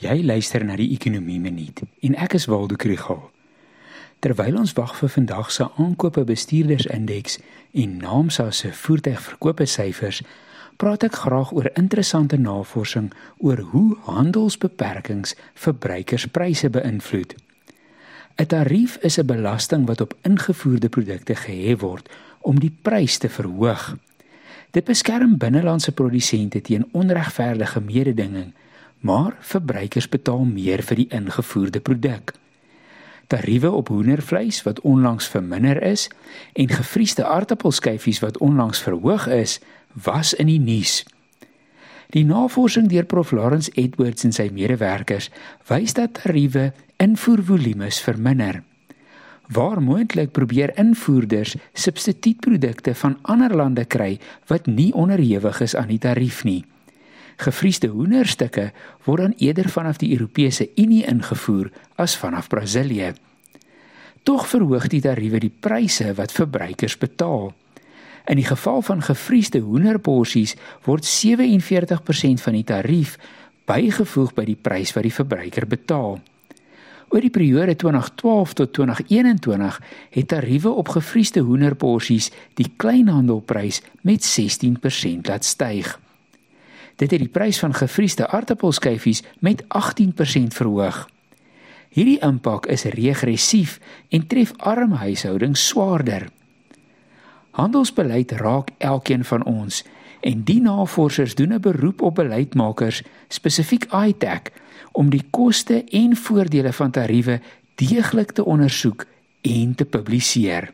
Jy luister na die Ekonomie Minuut en ek is Waldo Krugel. Terwyl ons wag vir vandag se aankope bestuurdersindeks en Naamsa se voertuigverkope syfers, praat ek graag oor interessante navorsing oor hoe handelsbeperkings verbruikerspryse beïnvloed. 'n Tarief is 'n belasting wat op ingevoerde produkte gehef word om die prys te verhoog. Dit beskerm binnelandse produsente teen onregverdige mededinging maar verbruikers betaal meer vir die ingevoerde produk. Tariewe op hoendervleis wat onlangs verminder is en gefriesde aartappelskyfies wat onlangs verhoog is, was in die nuus. Die navorsing deur Prof Lawrence Edwards en sy medewerkers wys dat tariewe invoervolumes verminder. Waar moontlik probeer invoerders substituutprodukte van ander lande kry wat nie onderhewig is aan die tarief nie. Gefriesde hoenderstukke word dan eerder vanaf die Europese Unie ingevoer as vanaf Brasilië. Tog verhoog die tariewe die pryse wat verbruikers betaal. In die geval van gefriesde hoenderporsies word 47% van die tarief bygevoeg by die prys wat die verbruiker betaal. Oor die periode 2012 tot 2021 het tariewe op gefriesde hoenderporsies die kleinhandelprys met 16% laat styg. Dit het die prys van gefriesde aartappelskyfies met 18% verhoog. Hierdie impak is regressief en tref arm huishoudings swaarder. Handelsbeleid raak elkeen van ons en die navorsers doen 'n beroep op beleidsmakers, spesifiek iTech, om die koste en voordele van tariewe deeglik te ondersoek en te publiseer.